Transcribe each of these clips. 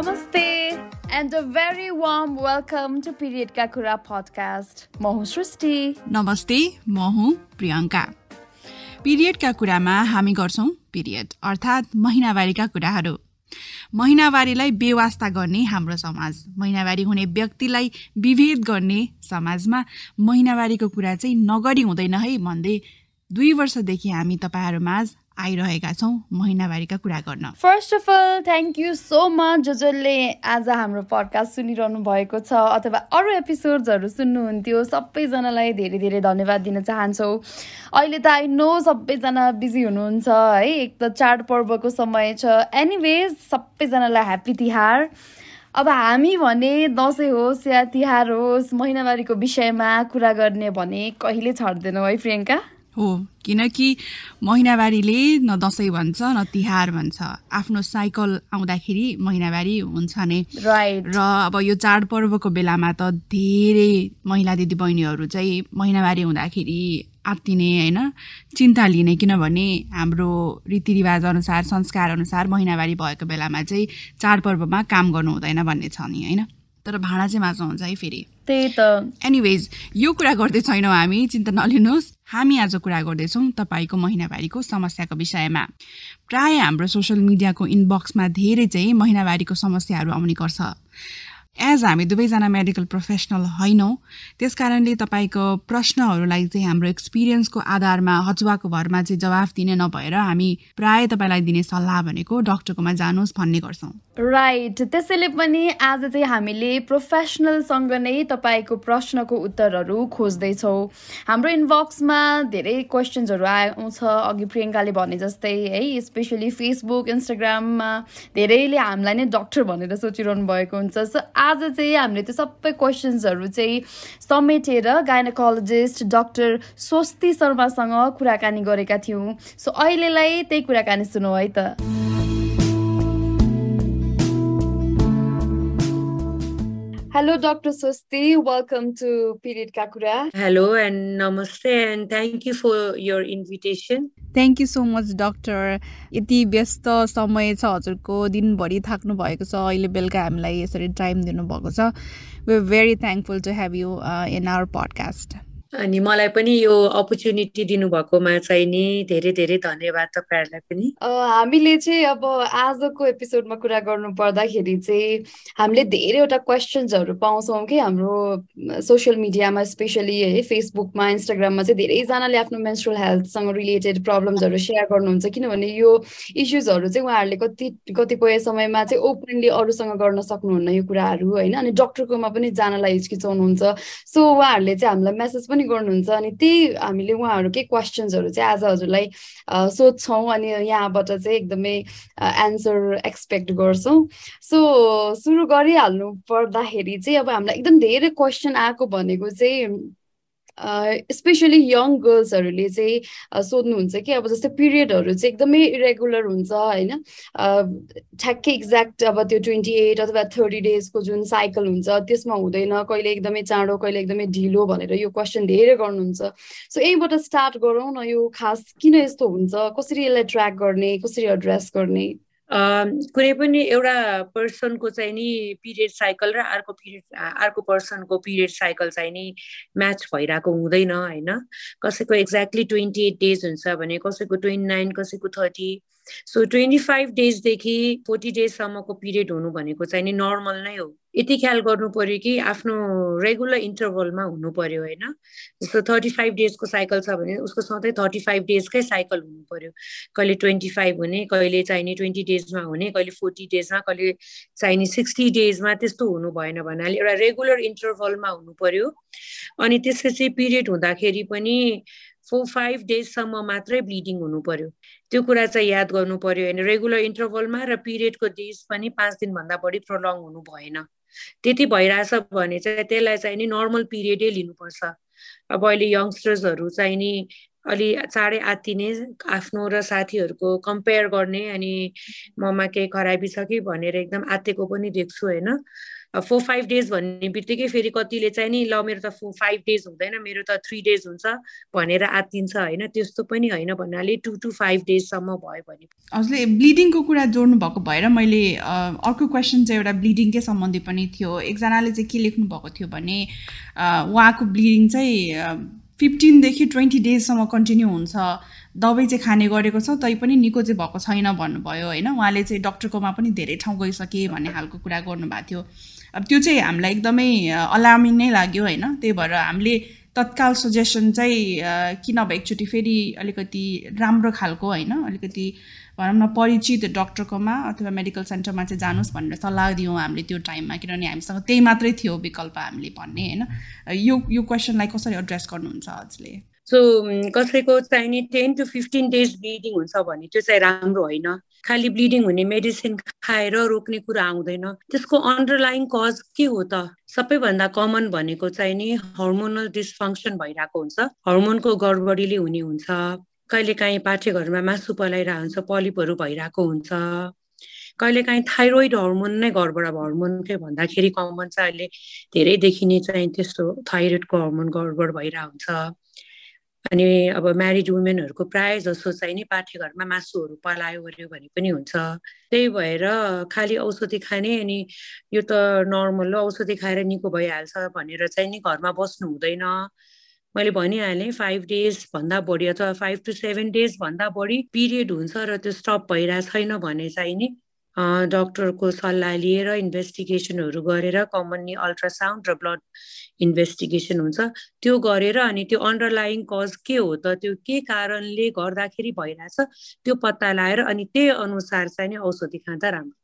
नमस्ते and a very warm welcome to पिरियडका कुरा podcast म हुँ सृष्टि नमस्ते म हुँ प्रियङ्का पिरियडका कुरामा हामी गर्छौँ पिरियड अर्थात् महिनावारीका कुराहरू महिनावारीलाई बेवास्ता गर्ने हाम्रो समाज महिनावारी हुने व्यक्तिलाई विभेद गर्ने समाजमा महिनावारीको कुरा चाहिँ नगरी हुँदैन है भन्दै दुई वर्षदेखि हामी तपाईँहरूमाझ आइरहेका छौँ महिनावारीका कुरा गर्न। First of all thank you so much जो जसले आज हाम्रो पडकास्ट सुनिरहनु भएको छ अथवा अरू एपिसोड्सहरू सुन्नुहुन्थ्यो सबैजनालाई धेरै धेरै धन्यवाद दिन चाहन्छौँ। अहिले त आई नो सबैजना बिजी हुनुहुन्छ है एक त चाडपर्वको समय छ। एनिवेज सबैजनालाई ह्याप्पी तिहार। अब हामी भने दसैँ होस् या तिहार होस् महिनावारीको विषयमा कुरा गर्ने भने कहिले छाड्दैनौँ है प्रियङ्का? हो। किनकि महिनावारीले न दसैँ भन्छ न तिहार भन्छ। आफ्नो साइकल आउँदाखेरि महिनावारी हुन्छ नै। राइट र अब यो चाडपर्वको बेलामा त धेरै महिला दिदीबहिनीहरू चाहिँ महिनावारी हुँदाखेरि आत्तिने होइन चिन्ता लिने। किनभने हाम्रो रीतिरिवाज अनुसार संस्कार अनुसार महिनावारी भएको बेलामा चाहिँ चाडपर्वमा काम गर्नु हुँदैन भन्ने छ नि होइन? तर भाँडा चाहिँ माझ्नु हुन्छ है फेरि। त्यही त। एनिवेज यो कुरा गर्दै छैनौँ हामी। चिन्ता नलिनुहोस्। हामी आज कुरा गर्दैछौँ तपाईँको महिनावारीको समस्याको विषयमा। प्राय हाम्रो सोसियल मिडियाको इनबक्समा धेरै चाहिँ महिनावारीको समस्याहरू आउने गर्छ। एज हामी दुवैजना मेडिकल प्रोफेसनल होइनौँ त्यस कारणले तपाईँको प्रश्नहरूलाई चाहिँ हाम्रो एक्सपिरियन्सको आधारमा हचुवाको भरमा चाहिँ जवाफ दिने नभएर हामी प्राय तपाईँलाई दिने सल्लाह भनेको डक्टरकोमा जानुहोस् भन्ने गर्छौँ। राइट त्यसैले पनि आज चाहिँ हामीले प्रोफेसनलसँग नै तपाईँको प्रश्नको उत्तरहरू खोज्दैछौँ। हाम्रो इनबक्समा धेरै क्वेसन्सहरू आउँछ। अघि प्रियङ्काले भने जस्तै है स्पेसली फेसबुक इन्स्टाग्राममा धेरैले हामीलाई नै डक्टर भनेर सोचिरहनु भएको हुन्छ। सो आज चाहिँ हामीले त्यो सबै क्वेसन्सहरू चाहिँ समेटेर गाइनोकोलोजिस्ट डक्टर स्वस्ति शर्मासँग कुराकानी गरेका थियौँ। सो अहिलेलाई त्यही कुराकानी सुनौ है त। Hello, Dr. Swasti. Welcome to Period Kakura. Hello and namaste, and thank you for your invitation. Thank you so much doctor यति व्यस्त समय छ हजुरको दिनभरि थाक्नु भएको छ अहिले बेलुका हामीलाई यसरी टाइम दिनुभएको छ we very thankful to have you in our podcast अनि मलाई पनि यो अपर्च्युनिटी दिनुभएकोमा चाहिँ नि धेरै धेरै धन्यवाद तपाईँहरूलाई पनि। हामीले चाहिँ अब आजको एपिसोडमा कुरा गर्नु पर्दाखेरि चाहिँ हामीले धेरैवटा क्वेसन्सहरू पाउँछौँ कि हाम्रो सोसियल मिडियामा स्पेसली है फेसबुकमा इन्स्टाग्राममा चाहिँ धेरैजनाले आफ्नो मेन्सुरल हेल्थसँग रिलेटेड प्रब्लम्सहरू सेयर गर्नुहुन्छ। किनभने यो इस्युजहरू चाहिँ उहाँहरूले कति कतिपय समयमा चाहिँ ओपनली अरूसँग गर्न सक्नुहुन्न यो कुराहरू होइन? अनि डक्टरकोमा पनि जानलाई हिचकिचाउनुहुन्छ। सो उहाँहरूले चाहिँ हामीलाई मेसेज पनि पनि गर्नुहुन्छ अनि त्यही हामीले उहाँहरूकै क्वेसन्सहरू चाहिँ आज हजुरलाई सोध्छौँ अनि यहाँबाट चाहिँ एकदमै एन्सर एक्सपेक्ट गर्छौँ। सो सुरु गरिहाल्नु पर्दाखेरि चाहिँ अब हामीलाई एकदम धेरै क्वेसन आएको भनेको चाहिँ स्पेसली यङ गर्ल्सहरूले चाहिँ सोध्नुहुन्छ कि अब जस्तै पिरियडहरू चाहिँ एकदमै इरेगुलर हुन्छ होइन? ठ्याक्कै एक्ज्याक्ट अब त्यो ट्वेन्टी एट अथवा थर्टी डेजको जुन साइकल हुन्छ त्यसमा हुँदैन कहिले एकदमै चाँडो कहिले एकदमै ढिलो भनेर यो क्वेसन धेरै गर्नुहुन्छ। सो यहीँबाट स्टार्ट गरौँ न यो खास किन यस्तो हुन्छ कसरी यसलाई ट्र्याक गर्ने कसरी एड्रेस गर्ने? कुनै पनि एउटा पर्सनको चाहिँ नि पिरियड साइकल र अर्को पिरियड अर्को पर्सनको पिरियड साइकल चाहिँ नि म्याच भइरहेको हुँदैन होइन? कसैको एक्ज्याक्टली ट्वेन्टी एट डेज हुन्छ भने कसैको ट्वेन्टी नाइन कसैको थर्टी सो ट्वेन्टी फाइभ डेजदेखि फोर्टी डेजसम्मको पिरियड हुनु भनेको चाहिँ नि नर्मल नै हो। यति ख्याल गर्नु पर्यो कि आफ्नो रेगुलर इन्टरभलमा हुनु पर्यो होइन। जस्तो थर्टी फाइभ डेजको साइकल छ भने उसको सधैँ थर्टी फाइभ डेजकै साइकल हुनु पर्यो कहिले ट्वेन्टी फाइभ हुने कहिले चाहिने ट्वेन्टी डेजमा हुने कहिले फोर्टी डेजमा कहिले चाहिने सिक्सटी डेजमा त्यस्तो हुनु भएन भन्नाले एउटा रेगुलर इन्टरभलमा हुनु पर्यो अनि त्यसपछि पिरियड हुँदाखेरि पनि फोर फाइभ डेजसम्म मात्रै ब्लिडिङ हुनु पर्यो त्यो कुरा चाहिँ याद गर्नु पर्यो होइन रेगुलर इन्टरभलमा र पिरियडको डेज पनि पाँच दिनभन्दा बढी प्रोलङ हुनु भएन। त्यति भइरहेछ भने चाहिँ त्यसलाई चाहिँ नि नर्मल पिरियडै लिनुपर्छ। अब अहिले यङ्स्टर्सहरू चाहिँ नि अलि चाँडै आत्तिने आफ्नो र साथीहरूको कम्पेयर गर्ने अनि ममा केही खराबी छ कि भनेर एकदम आत्तिएको पनि देख्छु होइन? फोर फाइभ डेज भन्ने बित्तिकै फेरि कतिले चाहिँ नि ल मेरो त फोर फाइभ डेज हुँदैन मेरो त थ्री डेज हुन्छ भनेर आत्तिन्छ होइन। त्यस्तो पनि होइन भन्नाले टु टु फाइभ डेजसम्म भयो भने। हजुरले ब्लिडिङको कुरा जोड्नु भएको भएर मैले अर्को क्वेसन चाहिँ एउटा ब्लिडिङकै सम्बन्धी पनि थियो। एकजनाले चाहिँ के लेख्नु भएको थियो भने उहाँको ब्लिडिङ चाहिँ फिफ्टिनदेखि ट्वेन्टी डेजसम्म कन्टिन्यू हुन्छ। दबाई चाहिँ खाने गरेको छ तैपनि निको चाहिँ भएको छैन भन्नुभयो होइन? उहाँले चाहिँ डक्टरकोमा पनि धेरै ठाउँ गइसके भन्ने खालको कुरा गर्नुभएको थियो। अब त्यो चाहिँ हामीलाई एकदमै अलार्मिङ नै लाग्यो होइन। त्यही भएर हामीले तत्काल सजेसन चाहिँ किन अब एकचोटि फेरि अलिकति राम्रो खालको होइन अलिकति भनौँ न परिचित डक्टरकोमा अथवा मेडिकल सेन्टरमा चाहिँ जानुहोस् भनेर सल्लाह दियौँ हामीले त्यो टाइममा किनभने हामीसँग त्यही मात्रै थियो विकल्प हामीले भन्ने होइन। यो यो क्वेसनलाई कसरी एड्रेस गर्नुहुन्छ हजुरले? सो कसैको चाहिने ten to fifteen days bleeding हुन्छ भने त्यो चाहिँ राम्रो होइन। खालि ब्लिडिङ हुने मेडिसिन खाएर रोक्ने कुरा आउँदैन। त्यसको अन्डरलाइन कज के हो त? सबैभन्दा कमन भनेको चाहिँ नि हर्मोनल डिसफङ्सन भइरहेको हुन्छ। हर्मोनको गडबडीले हुने हुन्छ। कहिलेकाहीँ पाठेघरमा मासु पलाइरहेको हुन्छ पलिपहरू भइरहेको हुन्छ। कहिलेकाहीँ थाइरोइड हर्मोन नै अब हर्मोनकै भन्दाखेरि कमन छ अहिले। धेरै देखिने चाहिँ त्यस्तो थाइरोइडको हर्मोन गडबड भइरहेको हुन्छ अनि अब म्यारिड वुमेनहरूको प्राय जसो चाहिँ नि पाठेघरमा मासुहरू पलायो ओऱ्यो भने पनि हुन्छ। त्यही भएर खालि औषधि खाने अनि यो त नर्मल हो औषधि खाएर निको भइहाल्छ भनेर चाहिँ नि घरमा बस्नु हुँदैन। मैले भनिहालेँ फाइभ डेजभन्दा बढी अथवा फाइभ टु सेभेन डेजभन्दा बढी पिरियड हुन्छ र त्यो स्टप भइरहेको छैन भने चाहिँ नि डक्टरको सल्लाह लिएर इन्भेस्टिगेसनहरू गरेर कमनली अल्ट्रासाउन्ड र ब्लड इन्भेस्टिगेसन हुन्छ। त्यो गरेर अनि त्यो अन्डरलाइङ कज के हो त त्यो के कारणले गर्दाखेरि भइरहेछ त्यो पत्ता लगाएर अनि त्यही अनुसार चाहिँ नि औषधि खाँदा राम्रो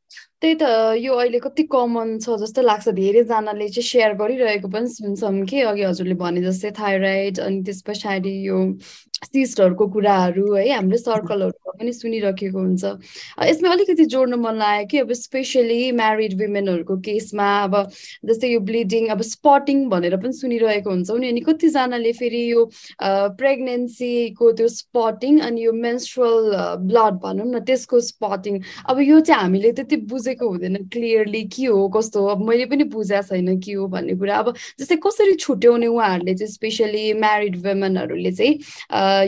त्यही त यो अहिले कति कमन छ जस्तो लाग्छ। धेरैजनाले चाहिँ सेयर गरिरहेको पनि सुन्छौँ कि अघि हजुरले भने जस्तै थाइरोइड अनि त्यस पछाडि यो सिस्टहरूको कुराहरू है हाम्रो सर्कलहरूमा पनि सुनिराखेको हुन्छ। यसमा अलिकति जोड्नु मन लाग्यो कि अब स्पेसली म्यारिड वुमेनहरूको केसमा अब जस्तै यो ब्लिडिङ अब स्पटिङ भनेर पनि सुनिरहेको हुन्छौँ। नि अनि कतिजनाले फेरि यो प्रेग्नेन्सीको त्यो स्पटिङ अनि यो मेन्स्ट्रल ब्लड भनौँ न त्यसको स्पटिङ अब यो चाहिँ हामीले त्यति बुझेको हुँदैन क्लियरली के हो कस्तो अब मैले पनि बुझाएको छैन के हो भन्ने कुरा। अब जस्तै कसरी छुट्याउने उहाँहरूले चाहिँ स्पेसली म्यारिड वुमेनहरूले चाहिँ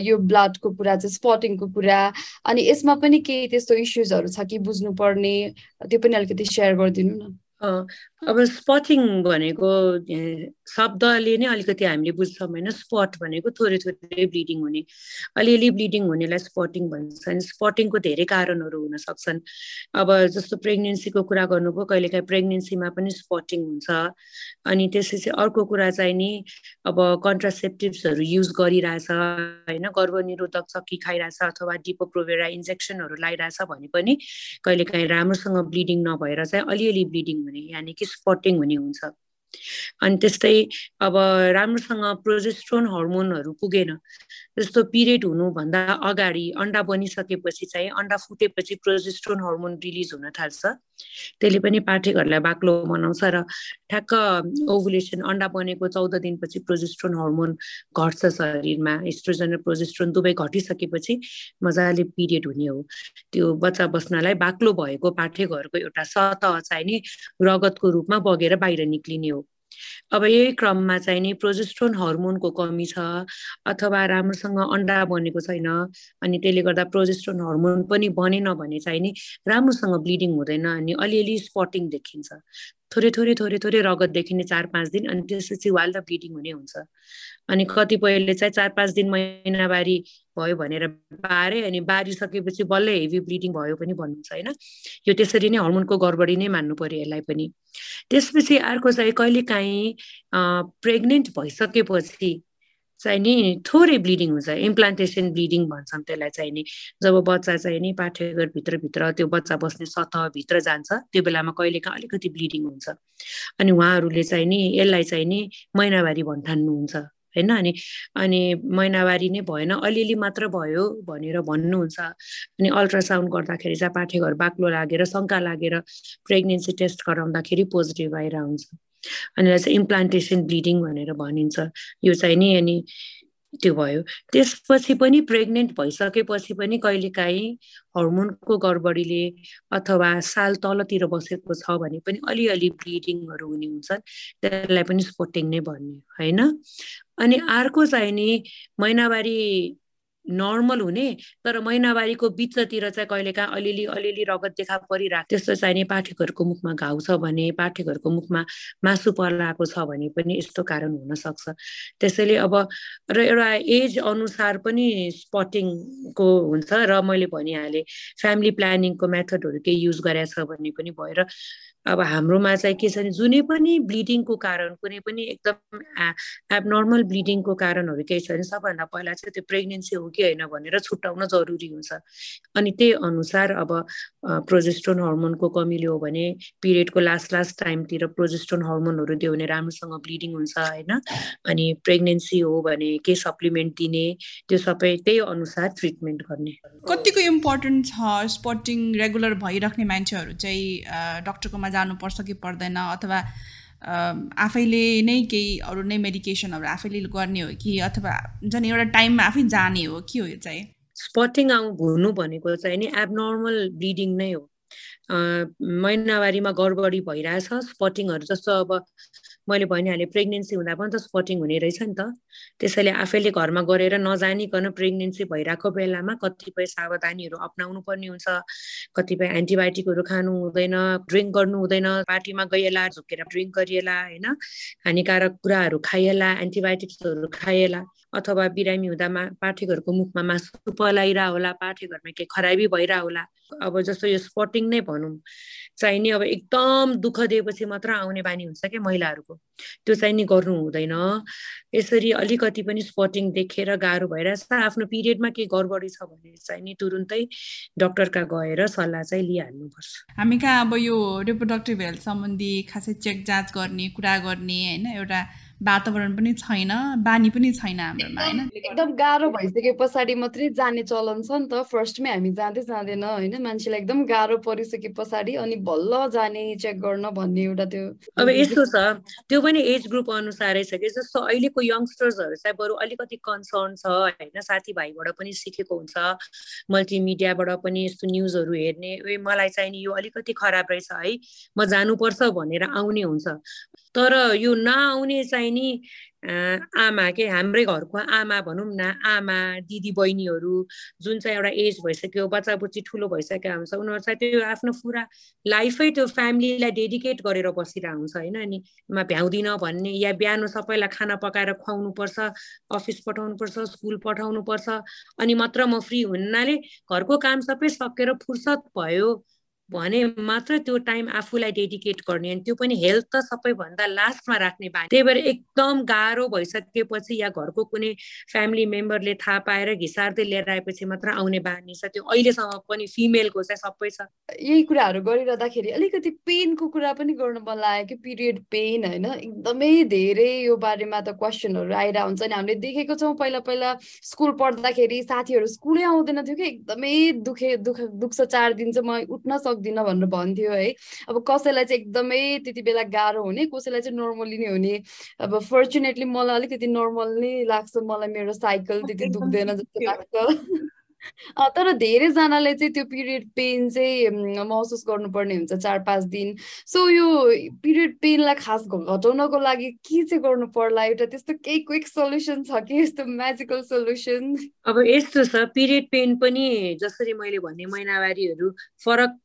यो ब्लडको कुरा चाहिँ स्पटिङको कुरा अनि यसमा पनि केही त्यस्तो इस्युजहरू छ कि बुझ्नुपर्ने? त्यो पनि अलिकति सेयर गरिदिनु न। अब स्पटिङ भनेको शब्दले नै अलिकति हामीले बुझ्छौँ होइन। स्पट भनेको थोरै थोरै ब्लिडिङ हुने। अलिअलि ब्लिडिङ हुनेलाई स्पटिङ भन्छ अनि स्पटिङको धेरै कारणहरू हुन सक्छन्। अब जस्तो प्रेग्नेन्सीको कुरा गर्नुभयो कहिलेकाहीँ प्रेग्नेन्सीमा पनि स्पटिङ हुन्छ। अनि त्यसपछि अर्को कुरा चाहिँ नि अब कन्ट्रासेप्टिभ्सहरू युज गरिरहेछ होइन? गर्भनिरोधक चक्की खाइरहेछ अथवा डिपोप्रोभेरा इन्जेक्सनहरू लगाइरहेछ भने पनि कहिलेकाहीँ राम्रोसँग ब्लिडिङ नभएर चाहिँ अलिअलि ब्लिडिङ हुने। यानि कि स्पटिङ हुने हुन्छ। अनि त्यस्तै अब राम्रोसँग प्रोजेस्ट्रोन हर्मोनहरू पुगेन जस्तो पिरियड हुनुभन्दा अगाडि अन्डा बनिसकेपछि चाहिँ अन्डा फुटेपछि प्रोजेस्ट्रोन हर्मोन रिलिज हुन थाल्छ। त्यसले पनि पाठेघरलाई बाक्लो बनाउँछ र ठ्याक्क ओभुलेसन अन्डा बनेको चौध दिनपछि प्रोजेस्ट्रोन हर्मोन घट्छ शरीरमा। इस्ट्रोजन र प्रोजेस्ट्रोन दुवै घटिसकेपछि मजाले पिरियड हुने हो। त्यो बच्चा बस्नलाई बाक्लो भएको पाठेघरको एउटा सतह चाहिँ नि रगतको रूपमा बगेर बाहिर निक्लिने हो। अब यही क्रममा चाहिँ नि प्रोजेस्ट्रोन हर्मोनको कमी छ अथवा राम्रोसँग अन्डा बनेको छैन अनि त्यसले गर्दा प्रोजेस्ट्रोन हर्मोन पनि बनेन भने चाहिँ नि राम्रोसँग ब्लिडिङ हुँदैन अनि अलिअलि स्पटिङ देखिन्छ। थोरै थोरै थोरै थोरै रगत देखिने चार पाँच दिन अनि त्यसपछि वाल र ब्लिडिङ हुने हुन्छ। अनि कतिपयले चाहिँ चार पाँच दिन महिनावारी भयो भनेर बारे अनि बारिसकेपछि बल्ल हेभी ब्लिडिङ भयो पनि भन्नुहुन्छ होइन? यो त्यसरी नै हर्मोनको गडबडी नै मान्नु पर्यो यसलाई पनि। त्यसपछि अर्को चाहिँ कहिले काहीँ प्रेग्नेन्ट भइसकेपछि चाहिँ नि थोरै ब्लिडिङ हुन्छ। इम्प्लान्टेसन ब्लिडिङ भन्छन् त्यसलाई चाहिँ नि। जब बच्चा चाहिँ नि पाठेघरभित्रभित्र त्यो बच्चा बस्ने सतहभित्र जान्छ त्यो बेलामा कहिले काहीँ अलिकति ब्लिडिङ हुन्छ। अनि उहाँहरूले चाहिँ नि यसलाई चाहिँ नि महिनावारी भन्ठान्नुहुन्छ। होइन? अनि अनि महिनावारी नै भएन। अलिअलि मात्र भयो भनेर भन्नुहुन्छ। अनि अल्ट्रासाउन्ड गर्दाखेरि चाहिँ पाठेघर बाक्लो लागेर शङ्का लागेर प्रेग्नेन्सी टेस्ट गराउँदाखेरि पोजिटिभ आएर हुन्छ अनि चाहिँ इम्प्लान्टेसन ब्लिडिङ भनेर भनिन्छ। यो चाहिँ नि अनि त्यो भयो। त्यसपछि पनि प्रेग्नेन्ट भइसकेपछि पनि कहिलेकाहीँ हर्मोनको गडबडीले अथवा साल तलतिर बसेको छ भने पनि अलिअलि ब्लिडिङहरू हुने हुन्छ त्यसलाई पनि स्पोटिङ नै भन्ने होइन? अनि अर्को चाहिँ नि महिनावारी नर्मल हुने तर महिनावारीको बिचतिर चाहिँ कहिलेकाहीँ अलिअलि अलिअलि रगत देखा परिरहेको त्यस्तो चाहिने पाठकहरूको मुखमा घाउ छ भने पाठकहरूको मुखमा मासु पलाएको छ भने पनि यस्तो कारण हुनसक्छ। त्यसैले अब र एउटा एज अनुसार पनि स्पटिङको हुन्छ र मैले भनिहालेँ फ्यामिली प्लानिङको मेथडहरू केही युज गरेछ भने पनि भएर अब हाम्रोमा चाहिँ के छ भने जुनै पनि ब्लिडिङको कारण कुनै पनि एकदम एबनर्मल ब्लिडिङको कारणहरू केही छ भने सबभन्दा पहिला चाहिँ त्यो प्रेग्नेन्सी हो कि होइन भनेर छुट्याउन जरुरी हुन्छ। अनि त्यही अनुसार अब प्रोजेस्ट्रोन हर्मोनको कमीले हो भने पिरियडको लास्ट लास्ट टाइमतिर प्रोजेस्ट्रोन हर्मोनहरू दियो भने राम्रोसँग ब्लिडिङ हुन्छ होइन। अनि प्रेग्नेन्सी हो भने के सप्लिमेन्ट दिने त्यो सबै त्यही अनुसार ट्रिटमेन्ट गर्ने। कतिको इम्पोर्टेन्ट छ स्पटिङ रेगुलर भइराख्ने मान्छेहरू चाहिँ डक्टरकोमा जानुपर्छ कि पर्दैन अथवा आफैले नै केही अरू नै मेडिकेसनहरू आफैले गर्ने हो कि अथवा झन् एउटा टाइममा आफै जाने हो? के हो यो चाहिँ? स्पटिङ आउँ हुनु भनेको चाहिँ नि एबनर्मल ब्लिडिङ नै हो। महिनावारीमा गडबडी भइरहेछ। स्पटिङहरू जस्तो अब मैले भनिहालेँ प्रेग्नेन्सी हुँदा पनि त स्पटिङ हुने रहेछ नि त। त्यसैले आफैले घरमा गरेर नजानिकन प्रेग्नेन्सी भइरहेको बेलामा कतिपय सावधानीहरू अप्नाउनु पर्ने हुन्छ। कतिपय एन्टिबायोटिकहरू खानु हुँदैन ड्रिङ्क गर्नु हुँदैन पार्टीमा गइएला झुकेर ड्रिङ्क गरिएला होइन? हानिकारक कुराहरू खाइएला एन्टिबायोटिक्सहरू खाइएला अथवा बिरामी हुँदा पाठेघरको मुखमा मासु पलाइरह होला पाठेघरमा केही खराबी भइरह होला अब जस्तो यो स्पटिङ नै भनौँ। चाहिने अब एकदम दुःख दिएपछि मात्र आउने बानी हुन्छ क्या महिलाहरूको। त्यो चाहिँ नि गर्नु हुँदैन। यसरी अलिकति पनि स्पटिङ देखेर गाह्रो भइरहेछ। आफ्नो पिरियडमा केही गडबडी छ भने चाहिँ नि तुरुन्तै डक्टरका गएर सल्लाह चाहिँ लिइहाल्नुपर्छ। हामी कहाँ अब यो रिप्रोडक्टिभ हेल्थ सम्बन्धी खासै चेक जाँच गर्ने कुरा गर्ने होइन? एउटा वातावरण पनि छैन बानी पनि छैन हाम्रोमा होइन? एकदम गाह्रो भइसके पछाडि मात्रै जाने चलन छ नि त। फर्स्टमै हामी जाँदै जाँदैन होइन? मान्छेलाई एकदम गाह्रो परिसके पछाडि अनि बल्ल जाने चेक गर्न भन्ने एउटा त्यो अब यस्तो छ त्यो पनि एज ग्रुप अनुसारै छ कि जस्तो अहिलेको यङ्स्टर्सहरू चाहिँ बरु अलिकति कन्सर्न छ होइन? साथीभाइबाट पनि सिकेको हुन्छ मल्टिमिडियाबाट पनि यस्तो न्युजहरू हेर्ने। ए मलाई चाहिँ नि यो अलिकति खराब रहेछ है म जानुपर्छ भनेर आउने हुन्छ। तर यो नआउने चाहिँ नि आमा के हाम्रै घरको आमा भनौँ न आमा दिदी बहिनीहरू जुन चाहिँ एउटा एज भइसक्यो बच्चा बुच्ची ठुलो भइसक्यो हुन्छ उनीहरू चाहिँ त्यो आफ्नो पुरा लाइफै त्यो फ्यामिलीलाई डेडिकेट गरेर बसिरहेको हुन्छ होइन अनि मा भ्याउँदिनँ भन्ने या बिहान सबैलाई खाना पकाएर खुवाउनु पर्छ अफिस पठाउनु पर्छ स्कुल पठाउनु पर्छ अनि मात्र म फ्री हुनाले घरको काम सबै सकेर फुर्सद भयो। भने मात्र त्यो टाइम आफूलाई डेडिकेट गर्ने अनि त्यो पनि हेल्थ त सबैभन्दा लास्टमा राख्ने बानी। त्यही भएर एकदम गाह्रो भइसकेपछि या घरको कुनै फ्यामिली मेम्बरले थाहा पाएर घिसार्दै लिएर आएपछि मात्र आउने बानी छ। त्यो अहिलेसम्म पनि फिमेलको चाहिँ सबै छ। यही कुराहरू गरिरहँदाखेरि अलिकति पेनको कुरा पनि गर्नु मन लाग्यो कि पिरियड पेन होइन? एकदमै धेरै यो बारेमा त क्वेसनहरू आइरहेको हुन्छ नि। हामीले देखेको छौँ पहिला पहिला स्कुल पढ्दाखेरि साथीहरू स्कुलै आउँदैन थियो कि। एकदमै दुखे दुख दुख्छ चार दिन चाहिँ म उठ्न सक् सक्दिनँ भनेर भन्थ्यो है। अब कसैलाई चाहिँ एकदमै त्यति बेला गाह्रो हुने कसैलाई चाहिँ नर्मली नै हुने। अब फर्चुनेटली मलाई अलिकति नर्मल नै लाग्छ मलाई मेरो साइकल त्यति दुख्दैन जस्तो लाग्छ। तर धेरैजनाले चाहिँ त्यो पिरियड पेन चाहिँ महसुस गर्नुपर्ने हुन्छ चार पाँच दिन। सो यो पिरियड पेनलाई खास घटाउनको लागि के चाहिँ गर्नु पर्ला? एउटा त्यस्तो केही क्विक सल्युसन छ कि? यस्तो म्याजिकल सल्युसन? अब यस्तो छ पिरियड पेन पनि जसरी मैले भने महिनावारीहरू फरक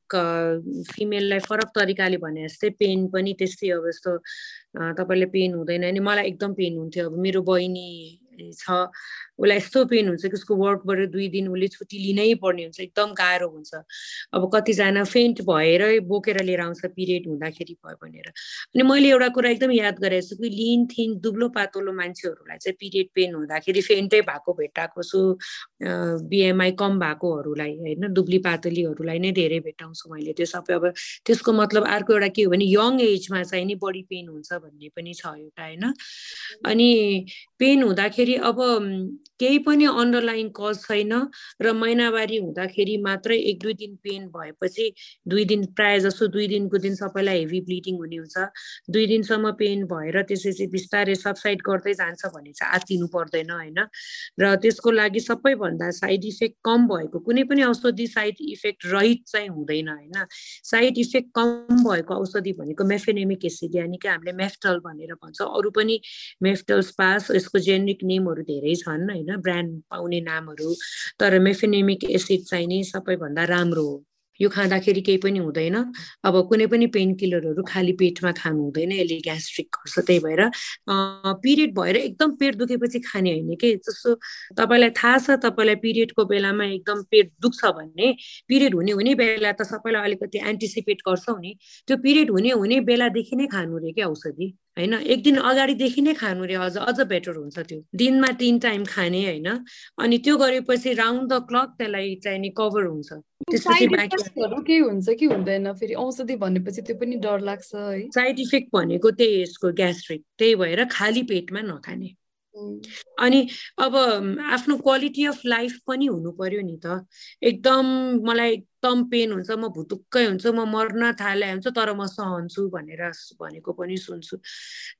फिमेललाई फरक तरिकाले भने जस्तै पेन पनि त्यस्तै अब यस्तो तपाईँले पेन हुँदैन नि। मलाई एकदम पेन हुन्थ्यो। अब मेरो बहिनी छ। उसलाई यस्तो पेन हुन्छ कि उसको वर्कबाट दुई दिन उसले छुट्टी लिनै पर्ने हुन्छ एकदम गाह्रो हुन्छ। अब कतिजना फेन्ट भएरै बोकेर लिएर आउँछ पिरियड हुँदाखेरि भयो भनेर। अनि मैले एउटा कुरा एकदम याद गरेको छु कि लिन थिन दुब्लो पातलो मान्छेहरूलाई चाहिँ पिरियड पेन हुँदाखेरि फेन्टै भएको भेटाएको छु। बिएमआई कम भएकोहरूलाई होइन दुब्ली पातलीहरूलाई नै धेरै भेटाउँछु मैले। त्यो सबै अब त्यसको मतलब अर्को एउटा के हो भने यङ एजमा चाहिँ नि बडी पेन हुन्छ भन्ने पनि छ एउटा होइन। अनि पेन हुँदाखेरि अब केही पनि अन्डरलाइन कज छैन र महिनावारी हुँदाखेरि मात्रै एक दुई दिन पेन भएपछि दुई दिन प्रायः जसो दुई दिनको दिन सबैलाई हेभी ब्लिडिङ हुने हुन्छ। दुई दिनसम्म पेन भएर त्यसपछि बिस्तारै सबसाइड गर्दै जान्छ भने चाहिँ आत्तिनु पर्दैन होइन? र त्यसको लागि सबैभन्दा साइड इफेक्ट कम भएको कुनै पनि औषधि साइड इफेक्ट रहित चाहिँ हुँदैन होइन? साइड इफेक्ट कम भएको औषधि भनेको मेफेनेमिक एसिड यानि कि हामीले मेफ्टल भनेर भन्छ। अरू पनि मेफ्टल पास यसको जेनेरिक नेमहरू धेरै छन् होइन? ब्रान्ड पाउने नामहरू। तर मेफेनेमिक एसिड चाहिँ नि सबैभन्दा राम्रो हो। यो खाँदाखेरि केही पनि हुँदैन। अब कुनै पनि पेन किलरहरू खाली पेटमा खानु हुँदैन यसले ग्यास्ट्रिक गर्छ। त्यही भएर पिरियड भएर एकदम पेट दुखेपछि खाने होइन कि? जस्तो तपाईँलाई थाहा छ तपाईँलाई पिरियडको बेलामा एकदम पेट दुख्छ भन्ने पिरियड हुने हुने बेला त सबैलाई अलिकति एन्टिसिपेट गर्छौ नि। त्यो पिरियड हुने हुने बेलादेखि नै खानु रे क्या औषधि? होइन? एक दिन अगाडिदेखि नै खानु रे अझ अझ बेटर हुन्छ त्यो। दिनमा तिन टाइम खाने होइन? अनि त्यो गरेपछि राउन्ड द क्लक त्यसलाई चाहिने कभर हुन्छ। केही हुन्छ कि हुँदैन? फेरि औषधि भनेपछि त्यो पनि डर लाग्छ है। साइड इफेक्ट भनेको त्यही यसको ग्यास्ट्रिक त्यही भएर खाली पेटमा नखाने। अनि अब आफ्नो क्वालिटी अफ लाइफ पनि हुनु पर्यो नि त। एकदम मलाई एकदम पेन हुन्छ म भुतुक्कै हुन्छु म मर्न थाले हुन्छ तर म सहन्छु भनेर भनेको पनि सुन्छु।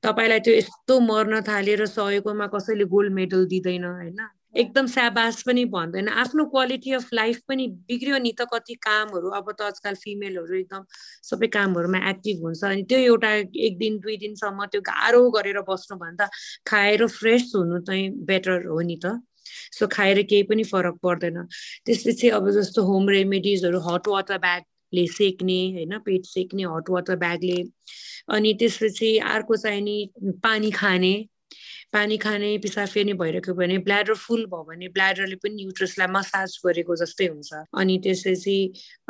तपाईँलाई त्यो यस्तो मर्न थालेर सहेकोमा कसैले गोल्ड मेडल दिँदैन होइन? एकदम स्याबास पनि भन्दैन। आफ्नो क्वालिटी अफ लाइफ पनि बिग्रियो नि त कति कामहरू। अब त आजकल फिमेलहरू एकदम सबै कामहरूमा एक्टिभ हुन्छ अनि त्यो एउटा एक दिन दुई दिनसम्म त्यो गाह्रो गरेर बस्नुभन्दा खाएर फ्रेस हुनु चाहिँ बेटर हो नि त। सो खाएर केही पनि फरक पर्दैन। त्यसपछि अब जस्तो होम रेमेडिजहरू हट वाटर ब्यागले सेक्ने होइन पेट सेक्ने हट वाटर ब्यागले अनि त्यसपछि अर्को चाहिँ नि पानी खाने। पानी खाने पिसाब फेर्ने भइरहेको भने ब्ल्याडर फुल भयो भने ब्ल्याडरले पनि युट्रसलाई मसाज गरेको जस्तै हुन्छ। अनि त्यसपछि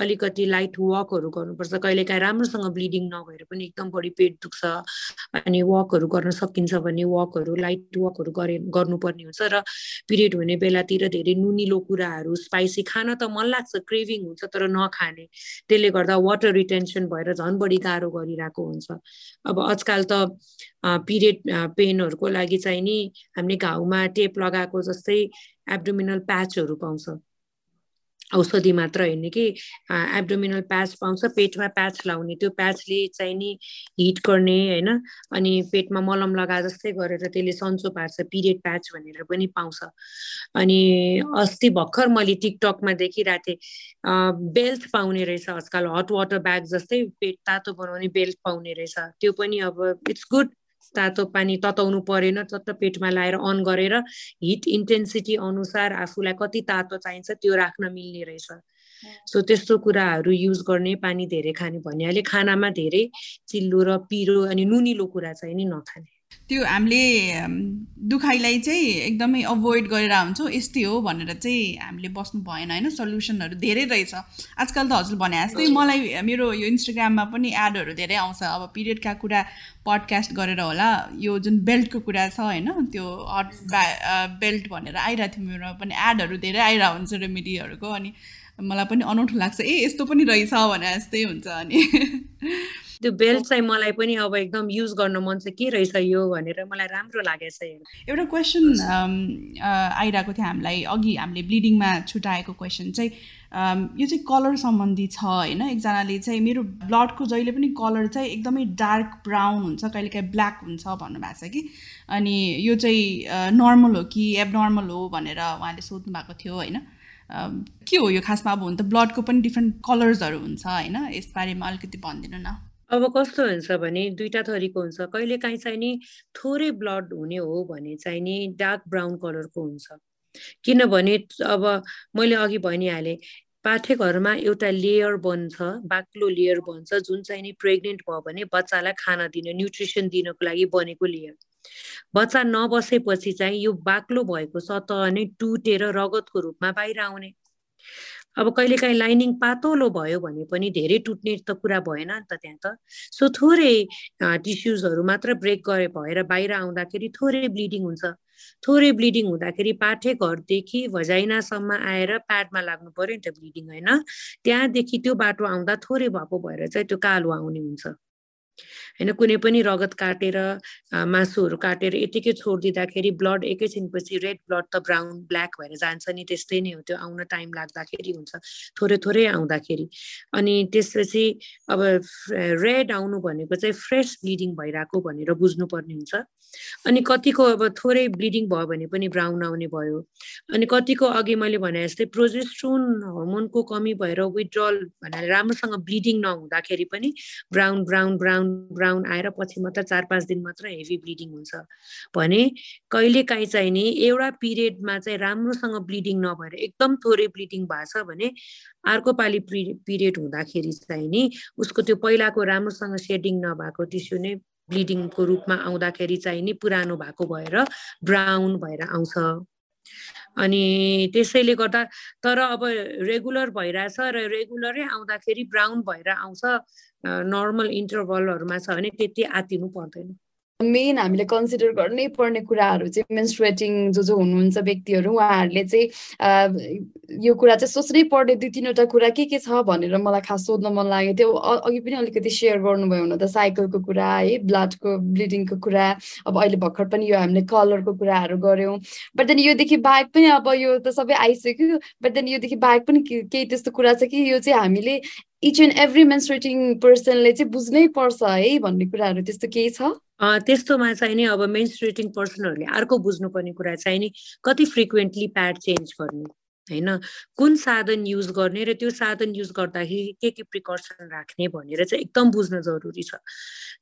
अलिकति लाइट वकहरू गर्नुपर्छ। कहिलेकाहीँ राम्रोसँग ब्लिडिङ नभएर पनि एकदम बढी पेट दुख्छ। अनि वकहरू गर्न सकिन्छ भने वकहरू लाइट वकहरू गरे गर्नुपर्ने हुन्छ र पिरियड हुने बेलातिर धेरै नुनिलो कुराहरू स्पाइसी खान त मन लाग्छ क्रेभिङ हुन्छ तर नखाने। त्यसले गर्दा वाटर रिटेन्सन भएर झन् बढी गाह्रो गरिरहेको हुन्छ। अब आजकल त पिरियड पेनहरूको लागि चाहिँ नि हामीले घाउमा टेप लगाएको जस्तै एब्डोमिनल प्याचहरू पाउँछ। औषधि मात्र होइन कि एब्डोमिनल प्याच पाउँछ पेटमा प्याच लाउने। त्यो प्याचले चाहिँ नि हिट गर्ने होइन? अनि पेटमा मलम लगा जस्तै गरेर त्यसले सन्चो पार्छ पिरियड प्याच भनेर पनि पाउँछ। अनि अस्ति भर्खर मैले टिकटकमा देखिरहेको थिएँ बेल्ट पाउने रहेछ आजकल हट वाटर ब्याग जस्तै पेट तातो बनाउने बेल्ट पाउने रहेछ। त्यो पनि अब इट्स गुड तातो पानी तताउनु परेन चट्ट पेटमा लाएर अन गरेर हिट इन्टेन्सिटी अनुसार आफूलाई कति तातो चाहिन्छ त्यो राख्न मिल्ने रहेछ। सो त्यस्तो कुराहरू युज गर्ने पानी धेरै खाने भनिहाले खानामा धेरै चिल्लो र पिरो अनि नुनिलो कुरा चाहिँ नि नखाने। त्यो हामीले दुखाइलाई चाहिँ एकदमै अभोइड गरेर हुन्छौँ यस्तै हो भनेर चाहिँ हामीले बस्नु भएन होइन? सल्युसनहरू धेरै रहेछ। आजकल त हजुर भने जस्तै मलाई मेरो यो इन्स्टाग्राममा पनि एडहरू धेरै आउँछ। अब पिरियडका कुरा पडकास्ट गरेर होला। यो जुन बेल्टको कुरा छ होइन? त्यो हट बेल्ट भनेर आइरहेको थियो मेरो पनि एडहरू धेरै आइरहेको हुन्छ रेमेडीहरूको अनि मलाई पनि अनौठो लाग्छ। ए यस्तो पनि रहेछ भने जस्तै हुन्छ अनि। त्यो बेल्ट चाहिँ मलाई पनि अब एकदम युज गर्न मन चाहिँ के रहेछ यो भनेर मलाई राम्रो लागेछ एउटा। क्वेसन आइरहेको थियो हामीलाई। अघि हामीले ब्लिडिङमा छुट्याएको क्वेसन चाहिँ यो चाहिँ कलर सम्बन्धी छ होइन? एकजनाले चाहिँ मेरो ब्लडको जहिले पनि कलर चाहिँ एकदमै डार्क ब्राउन हुन्छ कहिलेकाहीँ ब्ल्याक हुन्छ भन्नुभएको छ कि? अनि यो चाहिँ नर्मल हो कि एबनर्मल हो भनेर उहाँले सोध्नु भएको थियो होइन? के हो यो खासमा? अब हुन त ब्लडको पनि डिफ्रेन्ट कलर्सहरू हुन्छ होइन? यसबारेमा अलिकति भनिदिनु न। अब कस्तो हुन्छ भने दुईटा थरीको हुन्छ। कहिले काहीँ चाहिँ नि थोरै ब्लड हुने हो भने चाहिँ नि डार्क ब्राउन कलरको हुन्छ। किनभने अब मैले अघि भनिहालेँ पाठेघरमा एउटा लेयर बन्छ बाक्लो लेयर बन्छ जुन चाहिँ नि प्रेग्नेन्ट भयो भने बच्चालाई खाना दिन न्युट्रिसन दिनको लागि बनेको लेयर। बच्चा नबसेपछि चाहिँ यो बाक्लो भएको सतह नै टुटेर रगतको रूपमा बाहिर आउने। अब कहिलेकाहीँ लाइनिङ पातलो भयो भने पनि धेरै टुट्ने त कुरा भएन नि त त्यहाँ त। सो थोरै टिस्युजहरू मात्र ब्रेक गरे भएर बाहिर आउँदाखेरि थोरै ब्लिडिङ हुन्छ। थोरै ब्लिडिङ हुँदाखेरि पाठे घरदेखि भजाइनासम्म आएर प्याडमा लाग्नु पर्यो नि त ब्लिडिङ होइन? त्यहाँदेखि त्यो बाटो आउँदा थोरै भएको भएर चाहिँ त्यो कालो आउने हुन्छ। होइन कुनै पनि रगत काटेर मासुहरू काटेर यतिकै छोडिदिँदाखेरि ब्लड एकैछिनपछि रेड ब्लड त ब्राउन ब्ल्याक भएर जान्छ नि त्यस्तै नै हो त्यो आउन टाइम लाग्दाखेरि हुन्छ थोरै थोरै आउँदाखेरि। अनि त्यसपछि अब रेड आउनु भनेको चाहिँ फ्रेस ब्लिडिङ भइरहेको भनेर बुझ्नुपर्ने हुन्छ। अनि कतिको अब थोरै ब्लिडिङ भयो भने पनि ब्राउन आउने भयो। अनि कतिको अघि मैले भने जस्तै प्रोजेस्ट्रोन हर्मोनको कमी भएर विथड्रल भनेर राम्रोसँग ब्लिडिङ नहुँदाखेरि पनि ब्राउन ब्राउन ब्राउन ब्राउन आएर पछि मात्र चार पाँच दिन मात्र हेभी ब्लिडिङ हुन्छ। भने कहिले काहीँ चाहिँ नि एउटा पिरियडमा चाहिँ राम्रोसँग ब्लिडिङ नभएर एकदम थोरै ब्लिडिङ भएको छ भने अर्को पालि पिरियड हुँदाखेरि चाहिँ नि उसको त्यो पहिलाको राम्रोसँग सेडिङ नभएको टिस्यु नै ब्लिडिङको रूपमा आउँदाखेरि चाहिँ नि पुरानो भएको भएर ब्राउन भएर आउँछ। अनि त्यसैले गर्दा तर अब रेगुलर भइरहेछ र रेगुलरै आउँदाखेरि ब्राउन भएर आउँछ नर्मल इन्टरभलहरूमा छ भने त्यति आतिनु पर्दैन। मेन हामीले कन्सिडर गर्नै पर्ने कुराहरू चाहिँ मेन्स्ट्रेटिङ जो जो हुनुहुन्छ व्यक्तिहरू उहाँहरूले चाहिँ यो कुरा चाहिँ सोच्नै पर्ने दुई तिनवटा कुरा के के छ भनेर मलाई खास सोध्न मन लाग्यो। त्यो अघि पनि अलिकति सेयर गर्नुभयो हुन त साइकलको कुरा है ब्लडको ब्लिडिङको कुरा अब अहिले भर्खर पनि यो हामीले कलरको कुराहरू गऱ्यौँ। बट देन योदेखि बाहेक पनि अब यो त सबै आइसक्यो। बट देन योदेखि बाहेक पनि केही त्यस्तो कुरा छ कि यो चाहिँ हामीले इच एन्ड एभ्री मेन्सुरेटिङ पर्सनले चाहिँ बुझ्नै पर्छ है भन्ने कुराहरू त्यस्तो केही छ? त्यस्तोमा चाहिँ नि अब मेन्सुरेटिङ पर्सनहरूले अर्को बुझ्नुपर्ने कुरा चाहिँ नि कति फ्रिक्वेन्टली प्याड चेन्ज गर्नु होइन? कुन साधन युज गर्ने र त्यो साधन युज गर्दाखेरि के के प्रिकर्सन राख्ने भनेर चाहिँ एकदम बुझ्न जरुरी छ।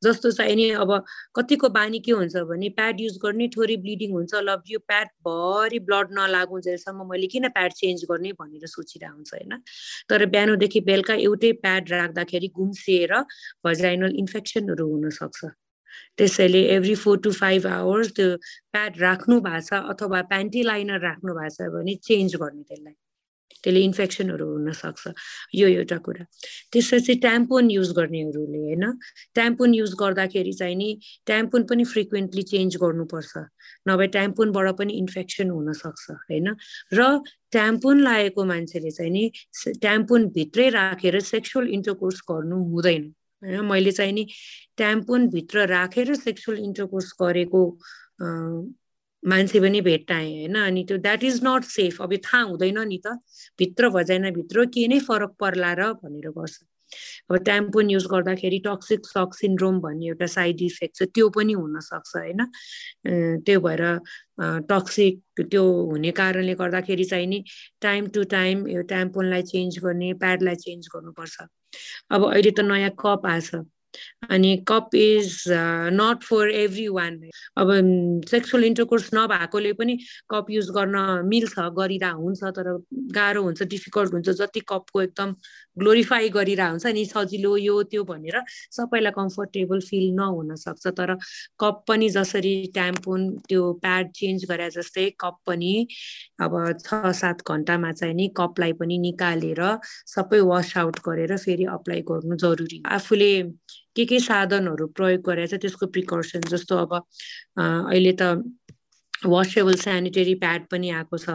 जस्तो चाहिँ नि अब कतिको बानी के हुन्छ भने प्याड युज गर्ने थोरै ब्लिडिङ हुन्छ ल यो प्याड भरि ब्लड नलागुन्जेलसम्म मैले किन प्याड चेन्ज गर्ने भनेर सोचिरहेको हुन्छ होइन? तर बिहानदेखि बेलुका एउटै प्याड राख्दाखेरि गुम्सिएर भजाइनल इन्फेक्सनहरू हुनसक्छ। त्यसैले every four to five hours त्यो प्याड राख्नु भएको छ अथवा प्यान्टी लाइनर राख्नु भएको छ भने चेन्ज गर्ने त्यसलाई। त्यसले इन्फेक्सनहरू हुनसक्छ। यो एउटा कुरा। त्यसपछि ट्याम्पोन युज गर्नेहरूले होइन ट्याम्पोन युज गर्दाखेरि चाहिँ नि ट्याम्पोन पनि फ्रिक्वेन्टली चेन्ज गर्नुपर्छ। नभए ट्याम्पोनबाट पनि इन्फेक्सन हुनसक्छ होइन? र ट्याम्पोन लागेको मान्छेले चाहिँ नि ट्याम्पोन भित्रै राखेर सेक्सुअल इन्टरकोर्स गर्नु हुँदैन। होइन मैले चाहिँ नि ट्याम्पोनभित्र राखेर सेक्सुअल इन्टरकोर्स गरेको मान्छे पनि भेट्टाएँ होइन। अनि त्यो द्याट इज नट सेफ अब थाहा हुँदैन नि त। भित्र भजाइनाभित्र के नै फरक पर्ला र भनेर गर्छ। अब ट्याम्पोन युज गर्दाखेरि टक्सिक सक सिन्ड्रोम भन्ने एउटा साइड इफेक्ट छ त्यो पनि हुनसक्छ होइन। त्यो भएर टक्सिक त्यो हुने कारणले गर्दाखेरि चाहिँ नि टाइम टु टाइम यो ट्याम्पोनलाई चेन्ज गर्ने प्याडलाई चेन्ज गर्नुपर्छ। अब अहिले त नयाँ कप आछ अनि cup is not for every one अब सेक्सुअल इन्टरकोर्स नभएकोले पनि कप युज गर्न मिल्छ गरिरह हुन्छ तर गाह्रो हुन्छ डिफिकल्ट हुन्छ जति कपको एकदम ग्लोरिफाई गरिरह हुन्छ नि सजिलो यो त्यो भनेर सबैलाई कम्फर्टेबल फिल नहुन सक्छ। तर कप पनि जसरी ट्याम्पोन त्यो प्याड चेन्ज गरे जस्तै कप पनि अब छ सात घन्टामा चाहिँ नि कपलाई पनि निकालेर सबै वास आउट गरेर फेरि अप्लाई गर्नु जरुरी। आफूले के के साधनहरू प्रयोग गरेर त्यसको प्रिकर्सन जस्तो अब अहिले त वासेबल सेनिटरी प्याड पनि आएको छ।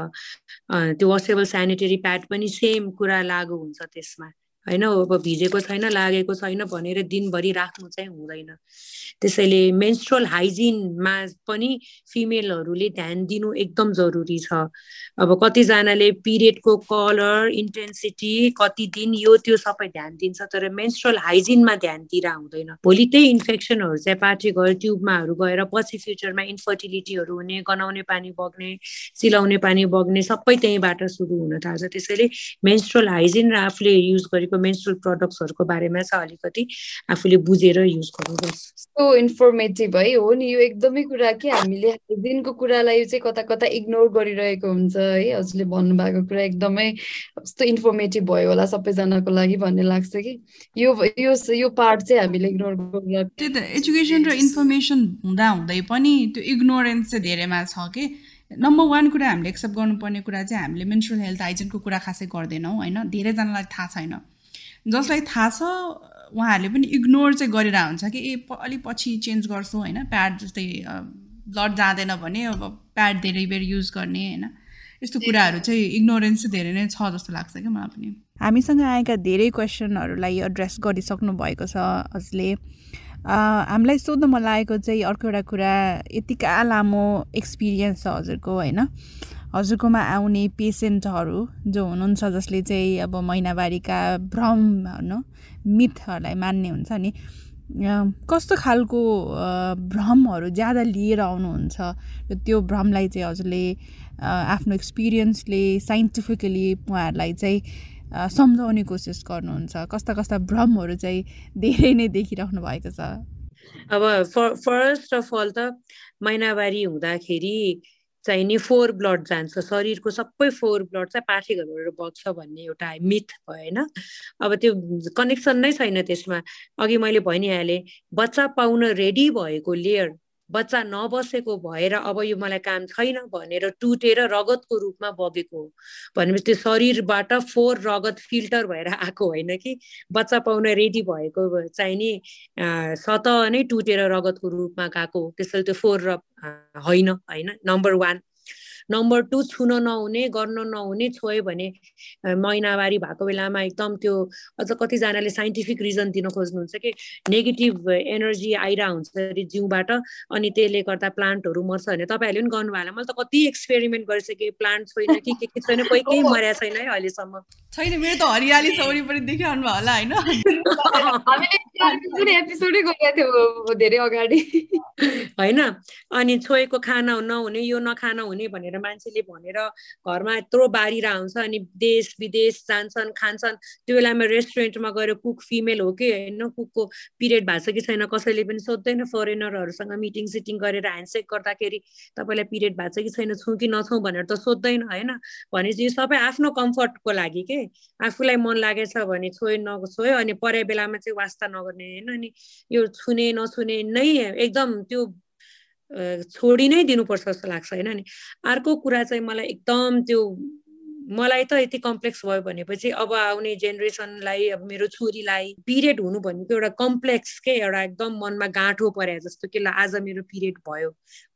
त्यो वासेबल सेनिटरी प्याड पनि सेम कुरा लागु हुन्छ त्यसमा। होइन अब भिजेको छैन लागेको छैन भनेर दिनभरि राख्नु चाहिँ हुँदैन। त्यसैले मेन्स्ट्रल हाइजिनमा पनि फिमेलहरूले ध्यान दिनु एकदम जरुरी छ। अब कतिजनाले पिरियडको कलर इन्टेन्सिटी कति दिन यो त्यो सबै ध्यान दिन्छ तर मेन्स्ट्रल हाइजिनमा ध्यान दिएर हुँदैन। भोलि त्यही इन्फेक्सनहरू चाहिँ पार्टी गएर ट्युबमाहरू गएर पछि फ्युचरमा इन्फर्टिलिटीहरू हुने गनाउने पानी बग्ने सिलाउने पानी बग्ने सबै त्यहीँबाट सुरु हुन थाल्छ। त्यसैले मेन्स्ट्रल हाइजिन र आफूले युज गरेको मेन्स्ट्रल प्रडक्ट्सहरूको बारेमा चाहिँ अलिकति आफूले बुझेर युज गर्नुपर्छ इन्फर्मेटिभ है हो नि यो एकदमै कुरा कि हामीले दिनको कुरालाई चाहिँ कता कता इग्नोर गरिरहेको हुन्छ है हजुरले भन्नुभएको कुरा एकदमै कस्तो इन्फर्मेटिभ भयो होला सबैजनाको लागि भन्ने लाग्छ कि। यो यो यो पार्ट चाहिँ हामीले इग्नोर त्यही त एजुकेसन र इन्फर्मेसन हुँदा हुँदै पनि त्यो इग्नोरेन्स चाहिँ धेरैमा छ कि। नम्बर वान कुरा हामीले एक्सेप्ट गर्नुपर्ने कुरा चाहिँ हामीले मेन्सुरल हेल्थ हाइजिनको कुरा खासै गर्दैनौँ होइन? धेरैजनालाई थाहा छैन। जसलाई थाहा छ उहाँहरूले पनि इग्नोर चाहिँ गरेर हुन्छ कि ए अलिक पछि चेन्ज गर्छु होइन? प्याड जस्तै ब्लड जाँदैन भने अब प्याड धेरै बेर युज गर्ने होइन? यस्तो कुराहरू चाहिँ इग्नोरेन्स चाहिँ धेरै नै छ जस्तो लाग्छ क्या मलाई पनि। हामीसँग आएका धेरै क्वेसनहरूलाई एड्रेस गरिसक्नु भएको छ हजुरले। हामीलाई सोध्न मन लागेको चाहिँ अर्को एउटा कुरा यतिका लामो एक्सपिरियन्स छ हजुरको होइन? हजुरकोमा आउने पेसेन्टहरू जो हुनुहुन्छ जसले चाहिँ अब महिनावारीका भ्रम होइन मिथहरूलाई मान्ने हुन्छ नि कस्तो खालको भ्रमहरू ज्यादा लिएर आउनुहुन्छ? र त्यो भ्रमलाई चाहिँ हजुरले आफ्नो एक्सपिरियन्सले साइन्टिफिकली उहाँहरूलाई चाहिँ सम्झाउने कोसिस गर्नुहुन्छ? कस्ता कस्ता भ्रमहरू चाहिँ धेरै नै देखिराख्नु भएको छ? अब फर्स्ट अफ अल त महिनावारी हुँदाखेरि चाहिँ नि फोर ब्लड जान्छ। शरीरको सबै फोर ब्लड चाहिँ पाठेघरबाट बग्छ भन्ने एउटा मिथ भयो होइन? अब त्यो कनेक्सन नै छैन त्यसमा। अघि मैले भनिहालेँ बच्चा पाउन रेडी भएको लेयर बच्चा नबसेको भएर अब यो मलाई काम छैन भनेर टुटेर रगतको रूपमा बगेको हो। भनेपछि त्यो शरीरबाट फोहोर रगत फिल्टर भएर आएको होइन कि? बच्चा पाउन रेडी भएको चाहिँ नि सत नै टुटेर रगतको रूपमा गएको त्यसैले त्यो फोहोर होइन होइन नम्बर वान। नम्बर टू छुन नहुने गर्न नहुने छोयो भने महिनावारी भएको बेलामा एकदम त्यो अझ कतिजनाले साइन्टिफिक रिजन दिन खोज्नुहुन्छ कि नेगेटिभ एनर्जी आइरह हुन्छ अरे जिउबाट अनि त्यसले गर्दा प्लान्टहरू मर्छ भने तपाईँहरूले पनि गर्नुभयो होला। मैले त कति एक्सपेरिमेन्ट गरिसकेँ प्लान्ट छैन कि के के छैन कोही केही मर्या छैन है अहिलेसम्म। छैन मेरो त हरियाली छ वरिपरि देखिरहनु भयो होला होइन। धेरै अगाडि। होइन अनि छोएको खाना नहुने यो नखाना हुने भनेर मान्छेले भनेर घरमा यत्रो बारिरा हुन्छ अनि देश विदेश जान्छन् खान्छन् त्यो बेलामा रेस्टुरेन्टमा गएर कुक फिमेल हो कि होइन कुकको पिरियड भएको छ कि छैन कसैले पनि सोध्दैन फरेनरहरूसँग मिटिङ सिटिङ गरेर ह्यान्डसेक गर्दाखेरि तपाईँलाई पिरियड भएको छ कि छैन छौँ कि नछौँ भनेर त सोध्दैन होइन? भनेपछि यो सबै आफ्नो कम्फर्टको लागि के? आफूलाई मन लागेछ भने छोयो नछोयो अनि परे बेलामा चाहिँ वास्ता नगर्ने होइन? अनि यो छुने नछुने नै एकदम त्यो छोडी नै दिनुपर्छ जस्तो लाग्छ होइन? नि अर्को कुरा चाहिँ मलाई एकदम त्यो मलाई त यति कम्प्लेक्स भयो भनेपछि अब आउने जेनेरेसनलाई अब मेरो छोरीलाई पिरियड हुनु भनेको एउटा कम्प्लेक्स के एउटा एकदम मनमा गाँठो परे जस्तो कि ल आज मेरो पिरियड भयो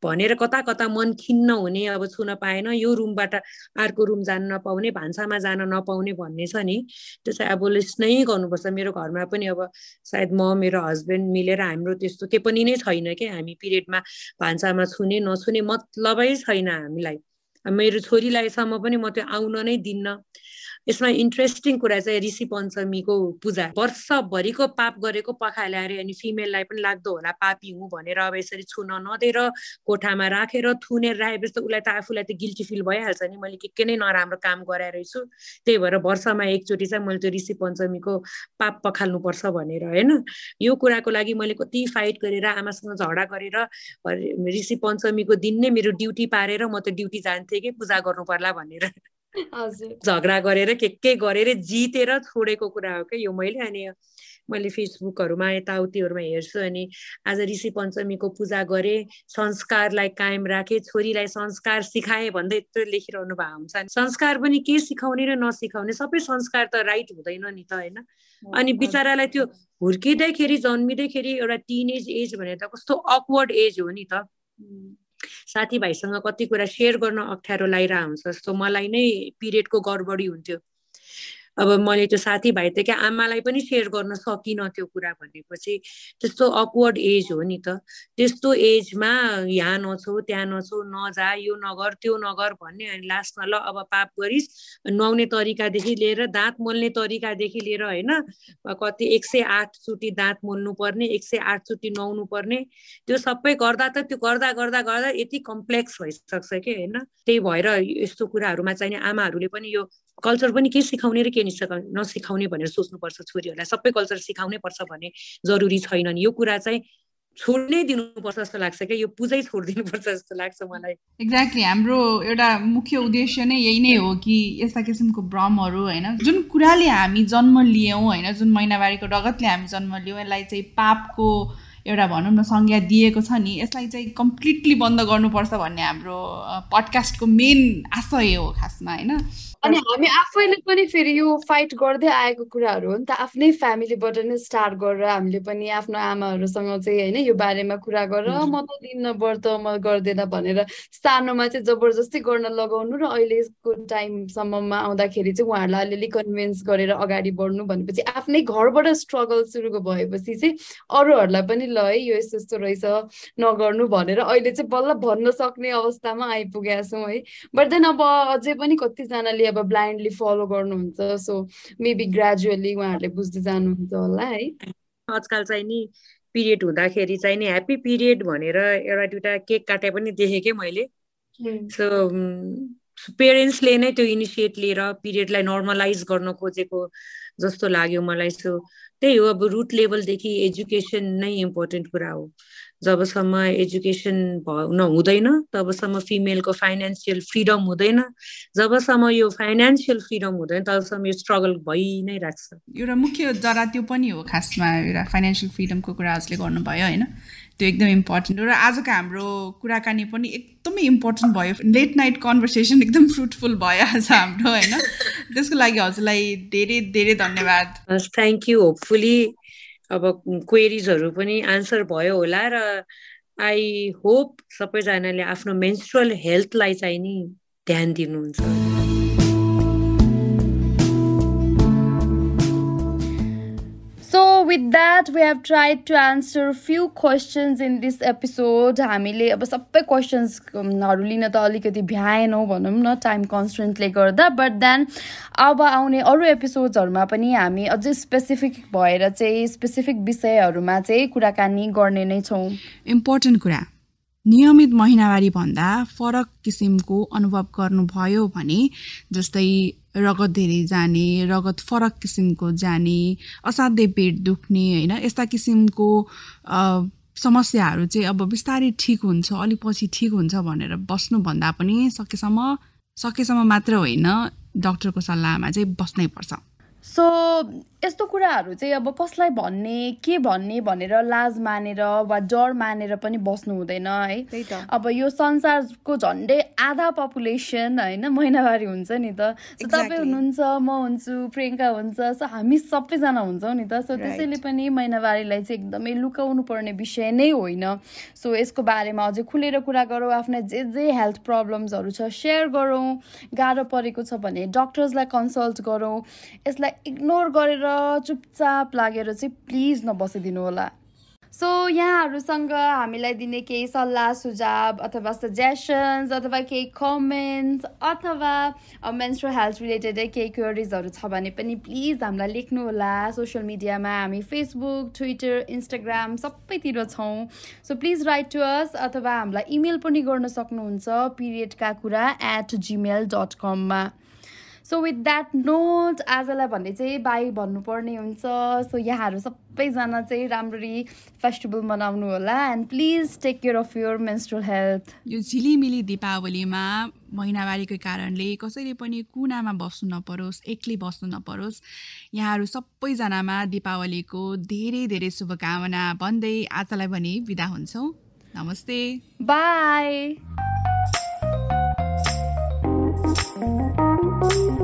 भनेर कता कता मन खिन्न हुने अब छुन पाएन यो रुमबाट अर्को रुम जान नपाउने भान्सामा जान नपाउने भन्ने छ नि। त्यो चाहिँ एबोलिस नै गर्नुपर्छ। मेरो घरमा पनि अब सायद म मेरो हस्बेन्ड मिलेर हाम्रो त्यस्तो के पनि नै छैन कि हामी पिरियडमा भान्सामा छुने नछुने मतलबै छैन हामीलाई। मेरो छोरीलाईसम्म पनि म त्यो आउन नै दिन्न। यसमा इन्ट्रेस्टिङ कुरा चाहिँ ऋषि पञ्चमीको पूजा। वर्षभरिको पाप गरेको पखाले अरे अनि फिमेललाई पनि लाग्दो होला पापी हुँ भनेर अब यसरी छुन नदिएर कोठामा राखेर थुनेर राखेपछि त उसलाई त आफूलाई त गिल्टी फिल भइहाल्छ नि। मैले के के नै नराम्रो काम गराएर रहेछु त्यही भएर वर्षमा एकचोटि चाहिँ मैले त्यो ऋषि पञ्चमीको पाप पखाल्नुपर्छ भनेर होइन? यो कुराको लागि मैले कति फाइट गरेर आमासँग झगडा गरेर ऋषि पञ्चमीको दिन नै मेरो ड्युटी पारेर म त ड्युटी जान्थेँ कि? पूजा गर्नु पर्ला भनेर। झगडा गरेर के के गरेर जितेर छोडेको कुरा हो क्या? यो मैले अनि मैले फेसबुकहरूमा यताउतिहरूमा हेर्छु अनि आज ऋषि पञ्चमीको पूजा गरेँ संस्कारलाई कायम राखेँ छोरीलाई संस्कार सिकाएँ भन्दै यत्रो लेखिरहनु भएको हुन्छ संस्कार पनि के सिकाउने र नसिकाउने सबै संस्कार त राइट हुँदैन नि त होइन? अनि बिचरालाई त्यो हुर्किँदैखेरि जन्मिँदैखेरि एउटा टिन एज एज भनेर त कस्तो अक्वर्ड एज हो नि त। साथीभाइसँग कति कुरा सेयर गर्न अप्ठ्यारो लागिरहेको हुन्छ जस्तो मलाई नै पिरियडको गडबडी हुन्थ्यो। अब मैले त्यो साथीभाइ त क्या आमालाई पनि सेयर गर्न सकिनँ त्यो कुरा भनेपछि। त्यस्तो अक्वर्ड एज हो नि त। त्यस्तो एजमा यहाँ नछौ त्यहाँ नछौ नजा यो नगर त्यो नगर भन्ने अनि लास्टमा ल अब पाप गरिस् नुहाउने तरिकादेखि लिएर दाँत मोल्ने तरिकादेखि लिएर होइन कति एक सय आठचोटि दाँत मोल्नु पर्ने एक सय आठचोटि नुहाउनु पर्ने त्यो सबै गर्दा त त्यो गर्दा गर्दा गर्दा यति कम्प्लेक्स भइसक्छ कि होइन? त्यही भएर यस्तो कुराहरूमा चाहिँ आमाहरूले पनि यो कल्चर पनि के सिकाउने र के नसिकाउने भनेर सोच्नुपर्छ छोरीहरूलाई। सबै कल्चर सिकाउनै पर्छ भने जरुरी छैन नि। यो कुरा चाहिँ छोड्नै दिनुपर्छ जस्तो लाग्छ क्या। यो पूजै छोडिदिनुपर्छ जस्तो लाग्छ मलाई। एक्ज्याक्टली हाम्रो एउटा मुख्य उद्देश्य नै यही नै हो कि यस्ता किसिमको भ्रमहरू होइन? जुन कुराले हामी जन्म लियौँ होइन? जुन महिनावारीको रगतले हामी जन्म लियौँ यसलाई चाहिँ पापको एउटा भनौँ न संज्ञा दिएको छ नि यसलाई चाहिँ कम्प्लिटली बन्द गर्नुपर्छ भन्ने हाम्रो पडकास्टको मेन आशय हो खासमा होइन? अनि हामी आफैले पनि फेरि यो फाइट गर्दै आएको कुराहरू हो नि त आफ्नै फ्यामिलीबाट नै स्टार्ट गरेर हामीले पनि आफ्नो आमाहरूसँग चाहिँ होइन यो बारेमा कुरा गरेर म त दिन्न व्रत म गर्दैन भनेर सानोमा चाहिँ जबरजस्ती गर्न लगाउनु र अहिलेको टाइमसम्ममा आउँदाखेरि चाहिँ उहाँहरूलाई अलिअलि कन्भिन्स गरेर अगाडि बढ्नु भनेपछि आफ्नै घरबाट स्ट्रगल सुरु भएपछि चाहिँ अरूहरूलाई पनि ल है यो यस्तो यस्तो रहेछ नगर्नु भनेर अहिले चाहिँ बल्ल भन्न सक्ने अवस्थामा आइपुगेका छौँ है। बट देन अब अझै पनि कतिजनाले अब ब्लाइन्डली फलो गर्नुहुन्छ सो मेबी ग्रेजुअली उहाँहरूले बुझ्दै जानुहुन्छ होला है। आजकल चाहिँ नि पिरियड हुँदाखेरि चाहिँ नि ह्याप्पी पिरियड भनेर एउटा दुइटा केक काटे पनि देखेँ कि मैले सो पेरेन्ट्सले नै त्यो इनिसिएट लिएर पिरियडलाई नर्मलाइज गर्न खोजेको जस्तो लाग्यो मलाई। सो त्यही हो अब रुट लेभलदेखि एजुकेसन नै इम्पोर्टेन्ट कुरा हो। जबसम्म एजुकेसन हुँदैन तबसम्म फिमेलको फाइनेन्सियल फ्रिडम हुँदैन जबसम्म यो फाइनेन्सियल फ्रिडम हुँदैन तबसम्म यो स्ट्रगल भइ नै राख्छ। एउटा मुख्य जरा त्यो पनि हो खासमा एउटा फाइनेन्सियल फ्रिडमको कुरा आजले गर्नुभयो होइन? त्यो एकदम इम्पोर्टेन्ट हो र आजको हाम्रो कुराकानी पनि एकदमै इम्पोर्टेन्ट भयो। लेट नाइट कन्भर्सेसन एकदम फ्रुटफुल भयो आज हाम्रो होइन? त्यसको लागि हजुरलाई धेरै धेरै धन्यवाद। थ्याङ्क यू होपफुली अब क्वेरिजहरू पनि आन्सर भयो होला र आई होप सबैजनाले आफ्नो मेन्स्ट्रुअल हेल्थलाई चाहिँ नि ध्यान दिनुहुन्छ। With that, we have tried answer a few questions in this episode. हामीले अब सबै क्वेसन्सहरू लिन त अलिकति भ्याएनौँ भनौँ न टाइम कन्सटेन्टले गर्दा। बट देन अब आउने अरू एपिसोड्सहरूमा पनि हामी अझै स्पेसिफिक भएर चाहिँ स्पेसिफिक विषयहरूमा चाहिँ कुराकानी गर्ने नै छौँ। इम्पोर्टेन्ट कुरा। नियमित महिनावारी भन्दा फरक किसिमको अनुभव गर्नुभयो भने जस्तै रगत धेरै जाने रगत फरक किसिमको जाने असाध्यै पेट दुख्ने होइन? यस्ता किसिमको समस्याहरू चाहिँ अब बिस्तारै ठिक हुन्छ अलिक पछि ठिक हुन्छ भनेर बस्नुभन्दा पनि सकेसम्म सकेसम्म मात्र होइन डक्टरको सल्लाहमा चाहिँ बस्नै पर्छ। सो यस्तो कुराहरू चाहिँ अब कसलाई भन्ने के भन्ने भनेर लाज मानेर वा डर मानेर पनि बस्नु हुँदैन है। अब यो संसारको झन्डै आधा पपुलेसन होइन महिनावारी हुन्छ नि त। सो तपाईँ हुनुहुन्छ म हुन्छु प्रियङ्का हुन्छ सो हामी सबैजना हुन्छौँ नि त। सो त्यसैले पनि महिनावारीलाई चाहिँ एकदमै लुकाउनु पर्ने विषय नै होइन। सो यसको बारेमा अझै खुलेर कुरा गरौँ आफ्नो जे जे हेल्थ प्रब्लम्सहरू छ सेयर गरौँ। गाह्रो परेको छ भने डक्टर्सलाई कन्सल्ट गरौँ। यसलाई इग्नोर गरेर चुपचाप लागेर चाहिँ प्लिज नबसिदिनु होला। सो यहाँहरूसँग हामीलाई दिने केही सल्लाह सुझाव अथवा सजेसन्स अथवा केही कमेन्ट्स अथवा मेन्स्ट्रल हेल्थ रिलेटेडै केही क्वेरिजहरू छ भने पनि प्लिज हामीलाई लेख्नुहोला सोसियल मिडियामा हामी फेसबुक ट्विटर इन्स्टाग्राम सबैतिर छौँ। So please write to us अथवा हामीलाई इमेल पनि गर्न सक्नुहुन्छ। पिरियडका कुरा एट जिमेल डट कममा सो विथ द्याट नोट आजलाई भन्ने चाहिँ बाई भन्नुपर्ने हुन्छ। सो यहाँहरू सबैजना चाहिँ राम्ररी फेस्टिभल मनाउनु होला। And please take care of your menstrual health यो झिलिमिली दिपावलीमा महिनावारीको कारणले कसैले पनि कुनामा बस्नु नपरोस् एक्लै बस्नु नपरोस्। यहाँहरू सबैजनामा दिपावलीको धेरै धेरै शुभकामना। भन्दै आजलाई भने बिदा हुन्छौँ। नमस्ते। Bye Thank you.